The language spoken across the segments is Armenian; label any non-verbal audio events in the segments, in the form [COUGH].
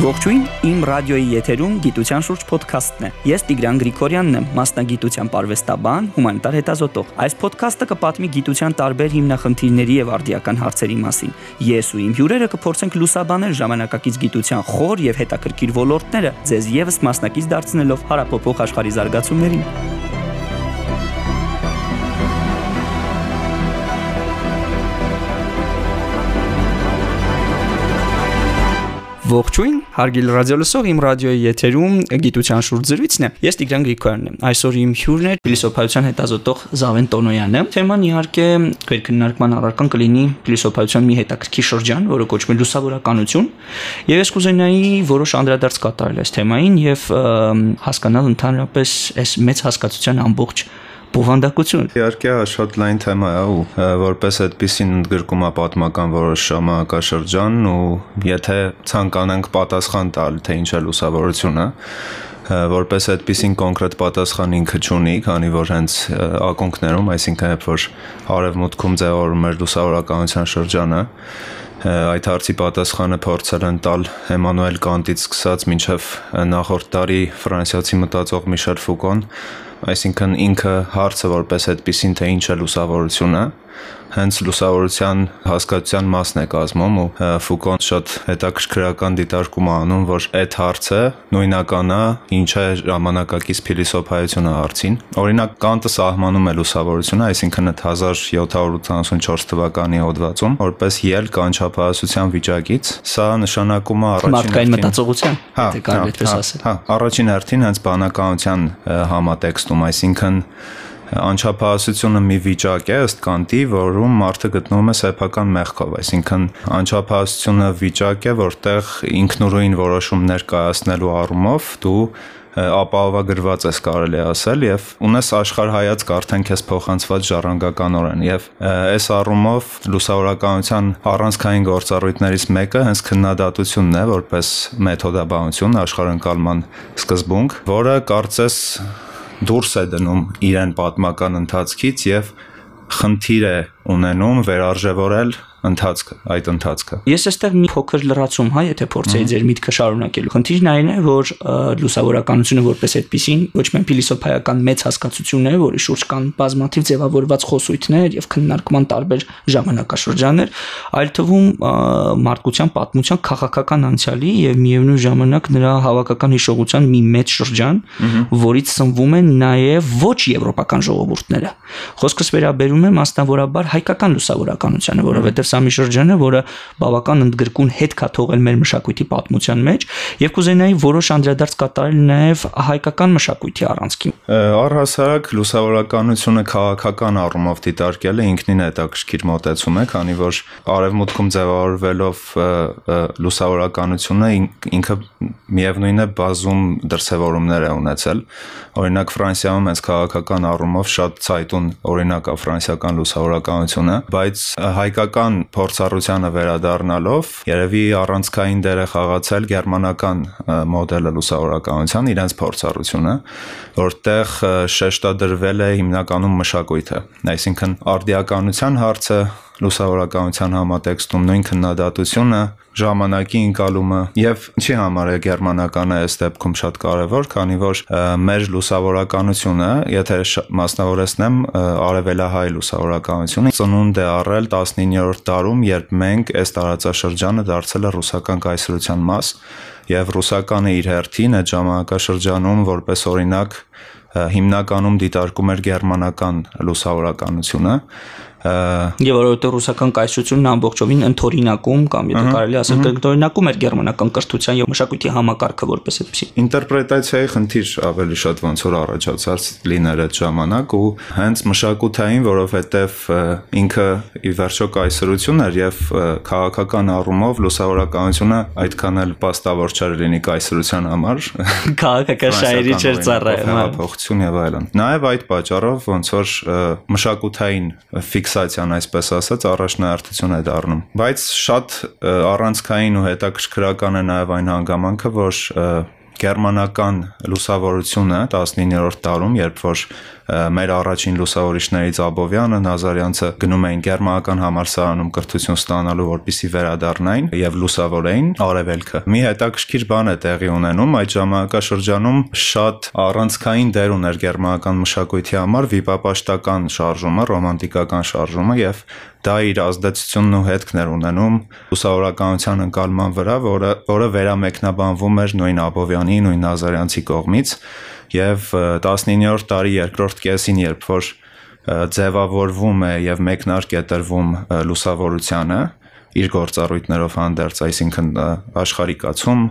Ողջույն, իմ ռադիոյի եթերում գիտության շուրջ ոդքասթն է։ Ես Տիգրան Գրիգորյանն եմ, մասնագիտության արվեստաբան, հումանիտար հետազոտող։ Այս ոդքասթը կպատմի գիտության տարբեր հիմնախնդիրների եւ արդիական հարցերի մասին։ Ես ու իմ հյուրերը կփորձենք լուսաբանել ժամանակակից գիտության խոր եւ հետաքրքիր ոլորտները, ձեզ եւս մասնակից դարձնելով հարապոփող աշխարհի զարգացումներին։ Ողջույն, հարգելի ռադիոլսող, իմ ռադիոյի եթերում գիտության շուրջ զրույցն է։ Ես Տիգրան Գրիգորյանն եմ։ Այսօր իմ հյուրն է փիլիսոփայության հետազոտող Զավեն Տոնոյանը։ Թեման իհարկե քննարկման առարկան կլինի փիլիսոփայության մի հետաքրքիր շրջան, որը կոչվում է լուսավորականություն։ Եվ ես կուզենայի որոշ անդրադարձ կատարել այս թեմային եւ հասկանալ ընդհանրապես այս մեծ հասկացության ամբողջ բովանդակություն։ Իհարկե, շատ լայն թեմա է ու որպես այդպեսին ընդգրկում է պատմական որոշ ժամանակաշրջան ու եթե ցանկանանք պատասխան տալ, թե ինչ է լուսավորությունը, որպես այդպեսին կոնկրետ պատասխան ինքը չունի, քանի որ հենց ակունքներում, այսինքն երբ որ արևմուտքում ձևավորում էր լուսավորականության շրջանը, այդ հարցի պատասխանը փորձել են տալ Էմանուել Կանտից սկսած մինչև նախորդ տարի ֆրանսիացի մտածող Միշել Ֆուկոն այսինքն ինքը հարցը որպես այդպեսին թե ինչ է լուսավորությունը հենց լուսավորության հասկացության մասն է կազմում ու Ֆուկոն շատ հետաքրքրական դիտարկում է անում, որ այդ հարցը նույնական է ինչ է ժամանակակից փիլիսոփայությունը հարցին։ Օրինակ Կանտը սահմանում է լուսավորությունը, այսինքն այդ 1784 թվականի հոդվածում, որպես ելք անչափահասության վիճակից, սա նշանակում է առաջին մարդկային մտածողության, հա, եթե կարելի այդպես ասել։ Հա, առաջին հերթին հենց բանականության համատեքստում, այսինքն անչափահասությունը մի վիճակ է ըստ Կանտի, որում մարդը գտնվում է սեփական մեղքով, այսինքն անչափահասությունը վիճակ է, որտեղ ինքնուրույն որոշումներ կայացնելու առումով դու ապահովագրված ես կարելի ասել եւ ունես աշխարհայացք արդեն քեզ փոխանցված ժառանգականորեն եւ այս առումով լուսավորականության առանցքային գործառույթներից մեկը հենց քննադատությունն է որպես մեթոդաբանություն աշխարհընկալման սկզբունք, որը կարծես դուրս է դնում իրեն պատմական ընթացքից եւ խնդիր է ունենում վերարժևորել ընթացքը, այդ ընթացքը։ Ես այստեղ մի փոքր լրացում, հա, եթե փորձեի ձեր միտքը շարունակելու։ Խնդիրն այն է, որ լուսավորականությունը որպես այդպեսին ոչ միայն փիլիսոփայական մեծ հասկացություն է, որի շուրջ կան բազմաթիվ ձևավորված խոսույթներ եւ քննարկման տարբեր ժամանակաշրջաններ, այլ թվում մարդկության պատմության քաղաքական անցյալի եւ միևնույն ժամանակ նրա հավաքական հիշողության մի մեծ շրջան, որից սնվում են նաեւ ոչ եվրոպական ժողովուրդները։ Խոսքս վերաբերում է մասնավորաբար հայկական լուսավորականությանը, որովհետեւ սա մի շրջան է, որը բավական ընդգրկուն հետ կա թողել մեր մշակույթի պատմության մեջ եւ կուզենայի որոշ անդրադարձ կատարել նաեւ հայկական մշակույթի առանցքին։ Առհասարակ լուսավորականությունը քաղաքական առումով դիտարկելը ինքնին հետաքրքիր մոտեցում է, քանի որ արևմուտքում ձևավորվելով լուսավորականությունը ինքը միևնույն է բազում դրսևորումներ է ունեցել։ Օրինակ Ֆրանսիայում հենց քաղաքական առումով շատ ցայտուն օրինակ է ֆրանսիական լուսավորականությունը, բայց հայկական փորձառությանը վերադառնալով երևի առանցքային դեր է խաղացել գերմանական մոդելը լուսավորականության իրենց փորձառությունը, որտեղ շեշտադրվել է հիմնականում մշակույթը, այսինքն արդիականության հարցը լուսավորականության համատեքստում նույն քննադատությունը ժամանակի ընկալումը եւ ինչի համար է գերմանականը այս դեպքում շատ կարեւոր, քանի որ մեր լուսավորականությունը, եթե մասնավորեցնեմ արևելահայ լուսավորականությունը, ծնունդ է առել 19-րդ դարում, երբ մենք այս տարածաշրջանը դարձել է ռուսական կայսրության մաս եւ ռուսականը իր հերթին այդ ժամանակաշրջանում որպես օրինակ հիմնականում դիտարկում էր գերմանական լուսավորականությունը Եվ որովհետեւ ռուսական կայսրությունն ամբողջովին ընթորինակում կամ եթե կարելի ասել կրկնօրինակում էր գերմանական կրթության եւ մշակույթի համակարգը որպես այդպեսի։ Ինտերպրետացիայի խնդիր ավելի շատ ոնց որ առաջացած լիներ այդ ժամանակ ու հենց մշակութային, որովհետեւ ինքը ի վերջո կայսրություն էր եւ քաղաքական առումով լուսավորականությունը այդքան էլ պաստավոր չէր լինի կայսրության համար։ [LAUGHS] Քաղաքական շահերի չէր ծառայում։ Հեղափոխություն եւ այլն։ Նաեւ այդ պատճառով ոնց որ մշակութային ֆիքս ֆիքսացիան, այսպես ասած, առաջնահերթություն է դառնում։ Բայց շատ առանցքային ու հետաքրքրական է նաև այն հանգամանքը, որ գերմանական լուսավորությունը 19-րդ դարում, երբ որ մեր առաջին լուսավորիչներից Աբովյանը, Նազարյանցը գնում էին գերմանական համալսարանում կրթություն ստանալու, որպիսի վերադառնային եւ լուսավորեին արևելքը։ Մի հետաքրքիր բան է տեղի ունենում այդ ժամանակաշրջանում շատ առանցքային դեր ուներ գերմանական մշակույթի համար վիպապաշտական շարժումը, ռոմանտիկական շարժումը եւ դա իր ազդեցությունն ու հետքներ ունենում լուսավորականության ընկալման վրա, որը որը վերամեկնաբանվում էր նույն Աբովյանի, նույն Նազարյանցի կողմից եւ 19-րդ տարի երկրորդ կեսին, երբ որ ձևավորվում է եւ մեկնարկ է տրվում լուսավորությանը իր գործառույթներով հանդերձ, այսինքն աշխարհիկացում,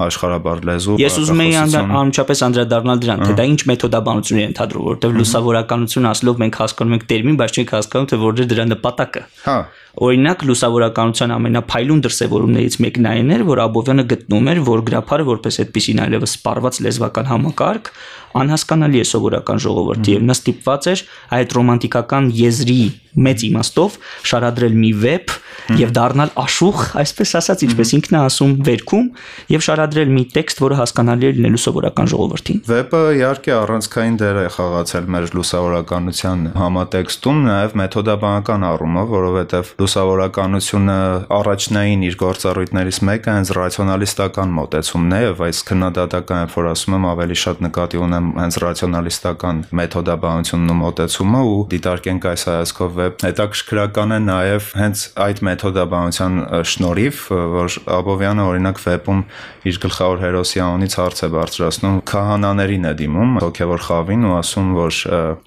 աշխարհաբար լեզու Ես ուզում եի անմիջապես անդրադառնալ դրան, թե դա ինչ մեթոդաբանություն է ընդհանրում, որովհետև լուսավորականություն ասելով մենք հասկանում ենք տերմին, բայց չենք հասկանում թե որտեղ դրա նպատակը։ Հա Օրինակ լուսավորականության ամենափայլուն դրսևորումներից մեկն այն էր, որ Աբովյանը գտնում էր, որ գրափարը որպես այդպեսին այլևս սպառված լեզվական համակարգ անհասկանալի է սովորական ժողովրդի եւ նա ստիպված էր այդ ռոմանտիկական եզրի մեծ իմաստով շարադրել մի վեբ եւ դառնալ աշուխ, այսպես ասած, ինչպես ինքն է ասում վերքում եւ շարադրել մի տեքստ, որը հասկանալի է լինելու սովորական ժողովրդին։ Վեբը իհարկե առանցքային դեր է խաղացել մեր լուսավորականության համատեքստում, նաեւ մեթոդաբանական առումով, որովհետեւ լուսավորականությունը առաջնային իր գործառույթներից մեկը հենց ռացիոնալիստական մոտեցումն է եւ այս քննադատական որ ասում եմ ավելի շատ նկատի ունեմ հենց ռացիոնալիստական մեթոդաբանությունն ու մոտեցումը ու դիտարկենք այս հայացքով վեբ հետաքրքրական է նաեւ հենց այդ մեթոդաբանության շնորհիվ որ Աբովյանը օրինակ վեպում իր գլխավոր հերոսի անունից հարց է բարձրացնում. Քահանաներին է դիմում հոգեվոր խավին ու ասում որ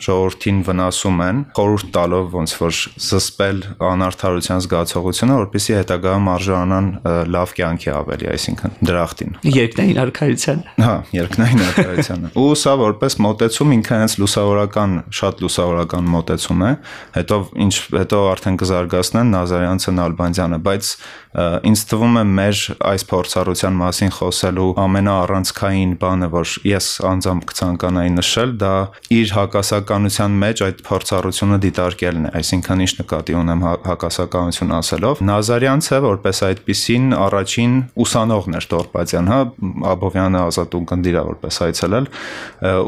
ժողովրդին վնասում են խորհուրդ տալով ոնց որ զսպել անարդ արդարության զգացողությունը, որպեսզի հետագայում արժանան լավ կյանքի ավելի, այսինքն դրախտին։ Երկնային արքայության։ Հա, երկնային արքայությանը։ Ու սա որպես մոտեցում ինքը հենց լուսավորական, շատ լուսավորական մոտեցում է, հետո ինչ հետո արդեն կզարգացնեն Նազարյանցը, Նալբանդյանը, բայց ինձ թվում է մեր այս փորձառության մասին խոսելու ամենաառանցքային բանը, որ ես անձամբ կցանկանայի նշել, դա իր հակասականության մեջ այդ փորձառությունը դիտարկելն է, այսինքն ինչ նկատի ունեմ հակաս դասականություն ասելով Նազարյանցը որպես այդպիսին առաջին ուսանողն էր Տորպատյան, հա, Աբովյանը ազատ ունկնդիր է որպես այցելել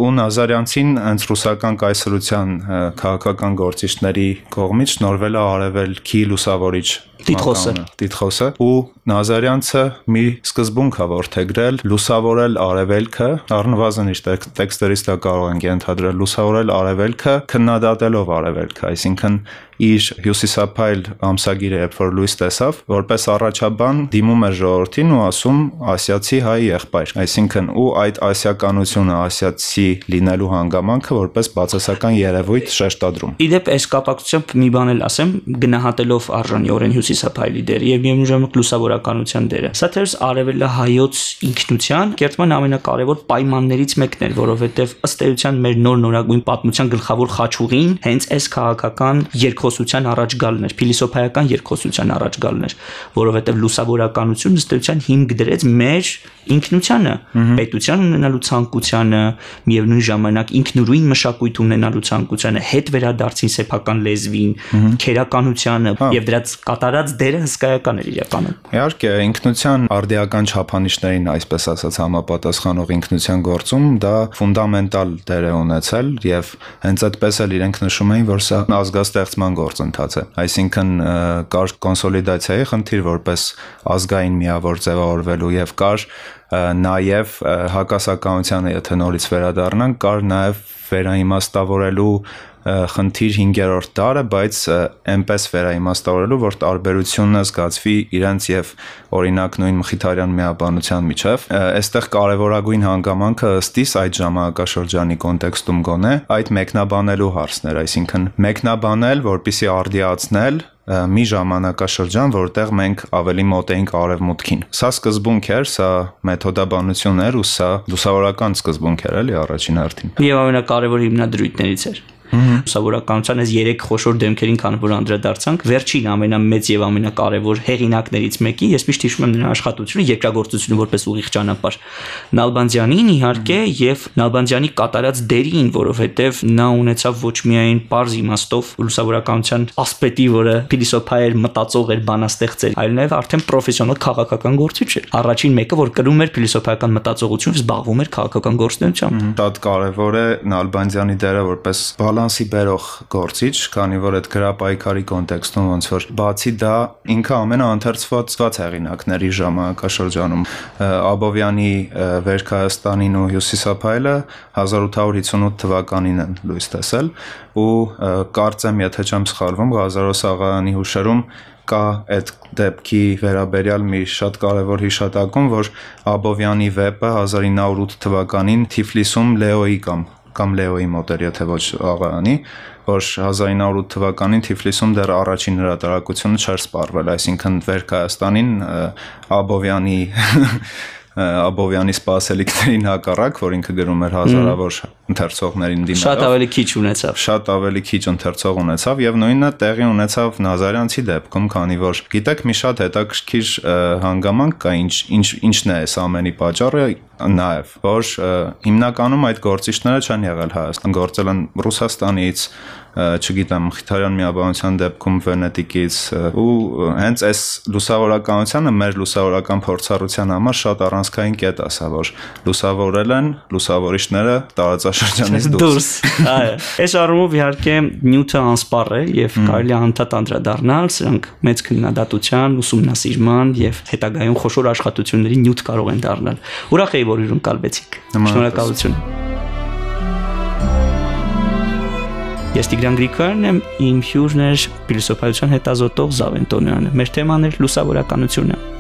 ու Նազարյանցին հենց ռուսական կայսրության քաղաքական գործիչների կողմից շնորվել է արևելքի լուսավորիչ Տիտխոսը Տիտխոսը ու Նազարյանցը մի սկզբունք է ворթեգրել լուսավորել արևելքը առնվազն իշտ տեքստերից դա կարող են ենթադրել լուսավորել արևելքը քննադատելով արևելքը այսինքն իր հյուսիսափայլ ամսագիրը երբ որ լույս տեսավ որպես առաջաբան դիմում էր ժողովրդին ու ասում ասիացի հայ եղբայր այսինքն ու այդ ասիականությունը ասիացի լինելու հանգամանքը որպես բացասական երևույթ շեշտադրում Իդեպ այս կապակցությամբ մի բան էլ ասեմ գնահատելով արժանիորեն հյուսիսափայլի դերը եւ միևնույն ժամանակ լուսավորականության դերը սա թերս արևելա հայոց ինքնության կերտման ամենակարևոր պայմաններից մեկն էր որովհետեւ ըստ էության մեր նոր նորագույն պատմության գլխավոր խաչուղին հենց այս քաղաքական երկու երկխոսության առաջ գալն էր, փիլիսոփայական երկխոսության առաջ գալն էր, որովհետև լուսավորականությունը ըստեյության հիմք դրեց մեր ինքնությանը, պետության ունենալու ցանկությանը, միևնույն ժամանակ ինքնուրույն մշակույթ ունենալու ցանկությանը, հետ վերադարձին սեփական լեզվին, քերականությանը հա։ եւ դրանց կատարած դերը հսկայական էր իրականում։ Իհարկե, ինքնության արդիական չափանիշներին, այսպես ասած, համապատասխանող ինքնության գործում դա ֆունդամենտալ դեր է ունեցել եւ հենց այդպես էլ իրենք նշում էին, որ սա ազգաստեղծման գործընթաց է։ Այսինքն կար կոնսոլիդացիայի խնդիր որպես ազգային միավոր ձևավորվելու եւ կար նաև հակասականությանը եթե նորից վերադառնանք, կար նաև վերաիմաստավորելու խնդիր 5-րդ տարը, բայց այնպես վերաիմաստավորելու, որ տարբերությունը զգացվի իրենց եւ օրինակ նույն Մխիթարյան միաբանության միջև։ Այստեղ կարևորագույն հանգամանքը ըստիս այդ ժամանակաշրջանի կոնտեքստում գոնե այդ մեկնաբանելու հարցն էր, այսինքն մեկնաբանել, որpիսի արդիացնել մի ժամանակաշրջան, որտեղ մենք ավելի մոտ էինք արևմուտքին։ Սա սկզբունք էր, սա մեթոդաբանություն էր ու սա լուսավորական սկզբունք էր էլի առաջին հերթին։ Եվ ամենակարևոր հիմնադրույթներից էր։ Լուսավորականության այս 3 խոշոր դեմքերին քան որ անդրադարձանք, վերջին ամենամեծ եւ ամենակարևոր հեղինակներից մեկի, ես միշտ հիշում եմ նրա աշխատությունը երկրագործությունը որպես ուղիղ ճանապարհ։ Նալբանդյանին իհարկե եւ Նալբանդյանի կատարած դերին, որովհետեւ նա ունեցավ ոչ միայն པարզ իմաստով լուսավորականության ասպետի, որը փիլիսոփա էր, մտածող էր, բանաստեղծ էր, այլ նաեւ արդեն պրոֆեսիոնալ քաղաքական գործիչ էր։ Առաջին մեկը, որ կրում էր փիլիսոփայական մտածողություն, զբաղվում էր քաղաքական գործունեությամբ։ Շատ կարևոր է Նալբանդյանի դերը որպես բալանսի բերող գործիչ, քանի որ այդ գրապայքարի կոնտեքստում ոնց որ բացի դա ինքը ամենաընթերցված հեղինակների ժամանակաշրջանում. Աբովյանի Վերքայաստանին ու Հյուսիսափայլը 1858 թվականին են լույս տեսել ու կարծեմ, եթե չեմ սխալվում, Ղազարոս աղայանի հուշերում կա այդ դեպքի վերաբերյալ մի շատ կարևոր հիշատակում, որ Աբովյանի վեպը 1908 թվականին Թիֆլիսում Լեոյի կամ կամ Լեոյի մոտ էր, եթե ոչ աղայանի, որ 1908 թվականին Թիֆլիսում դեռ առաջին հրատարակությունը չէր սպառվել, այսինքն Վերքայաստանին Աբովյանի [LAUGHS] Աբովյանի սպասելիքներին հակառակ, որ ինքը գրում էր հազարավոր ընթերցողներին դիմելով։ Շատ ավելի քիչ ունեցավ։ Շատ ավելի քիչ ընթերցող ունեցավ եւ նույնը տեղի ունեցավ Նազարյանցի դեպքում, քանի որ գիտեք մի շատ հետաքրքիր հանգամանք կա, ինչ ինչ ինչն է այս ամենի պատճառը նաեւ, որ հիմնականում այդ գործիչները չեն եղել Հայաստան, գործել են Ռուսաստանից, չգիտեմ, Խիթարյան միաբանության դեպքում Վենետիկից ու հենց այս լուսավորականությունը մեր լուսավորական փորձառության համար շատ առանցքային կետ է սա, որ լուսավորել են լուսավորիչները տարածաշրջանից դուրս։ Այո, այս առումով իհարկե նյութը անսպառ է եւ կարելի է անդադ անդրադառնալ, սրանք մեծ քննադատության, ուսումնասիրման եւ հետագայում խոշոր աշխատությունների նյութ կարող են դառնալ։ Ուրախ եի, որ իրուն կալվեցիք։ Շնորհակալություն։ Ես Տիգրան Գրիգորյանն եմ, իմ հյուրն էր փիլիսոփայության հետազոտող Զավեն Տոնյանը։ Մեր թեման էր լուսավորականությունը։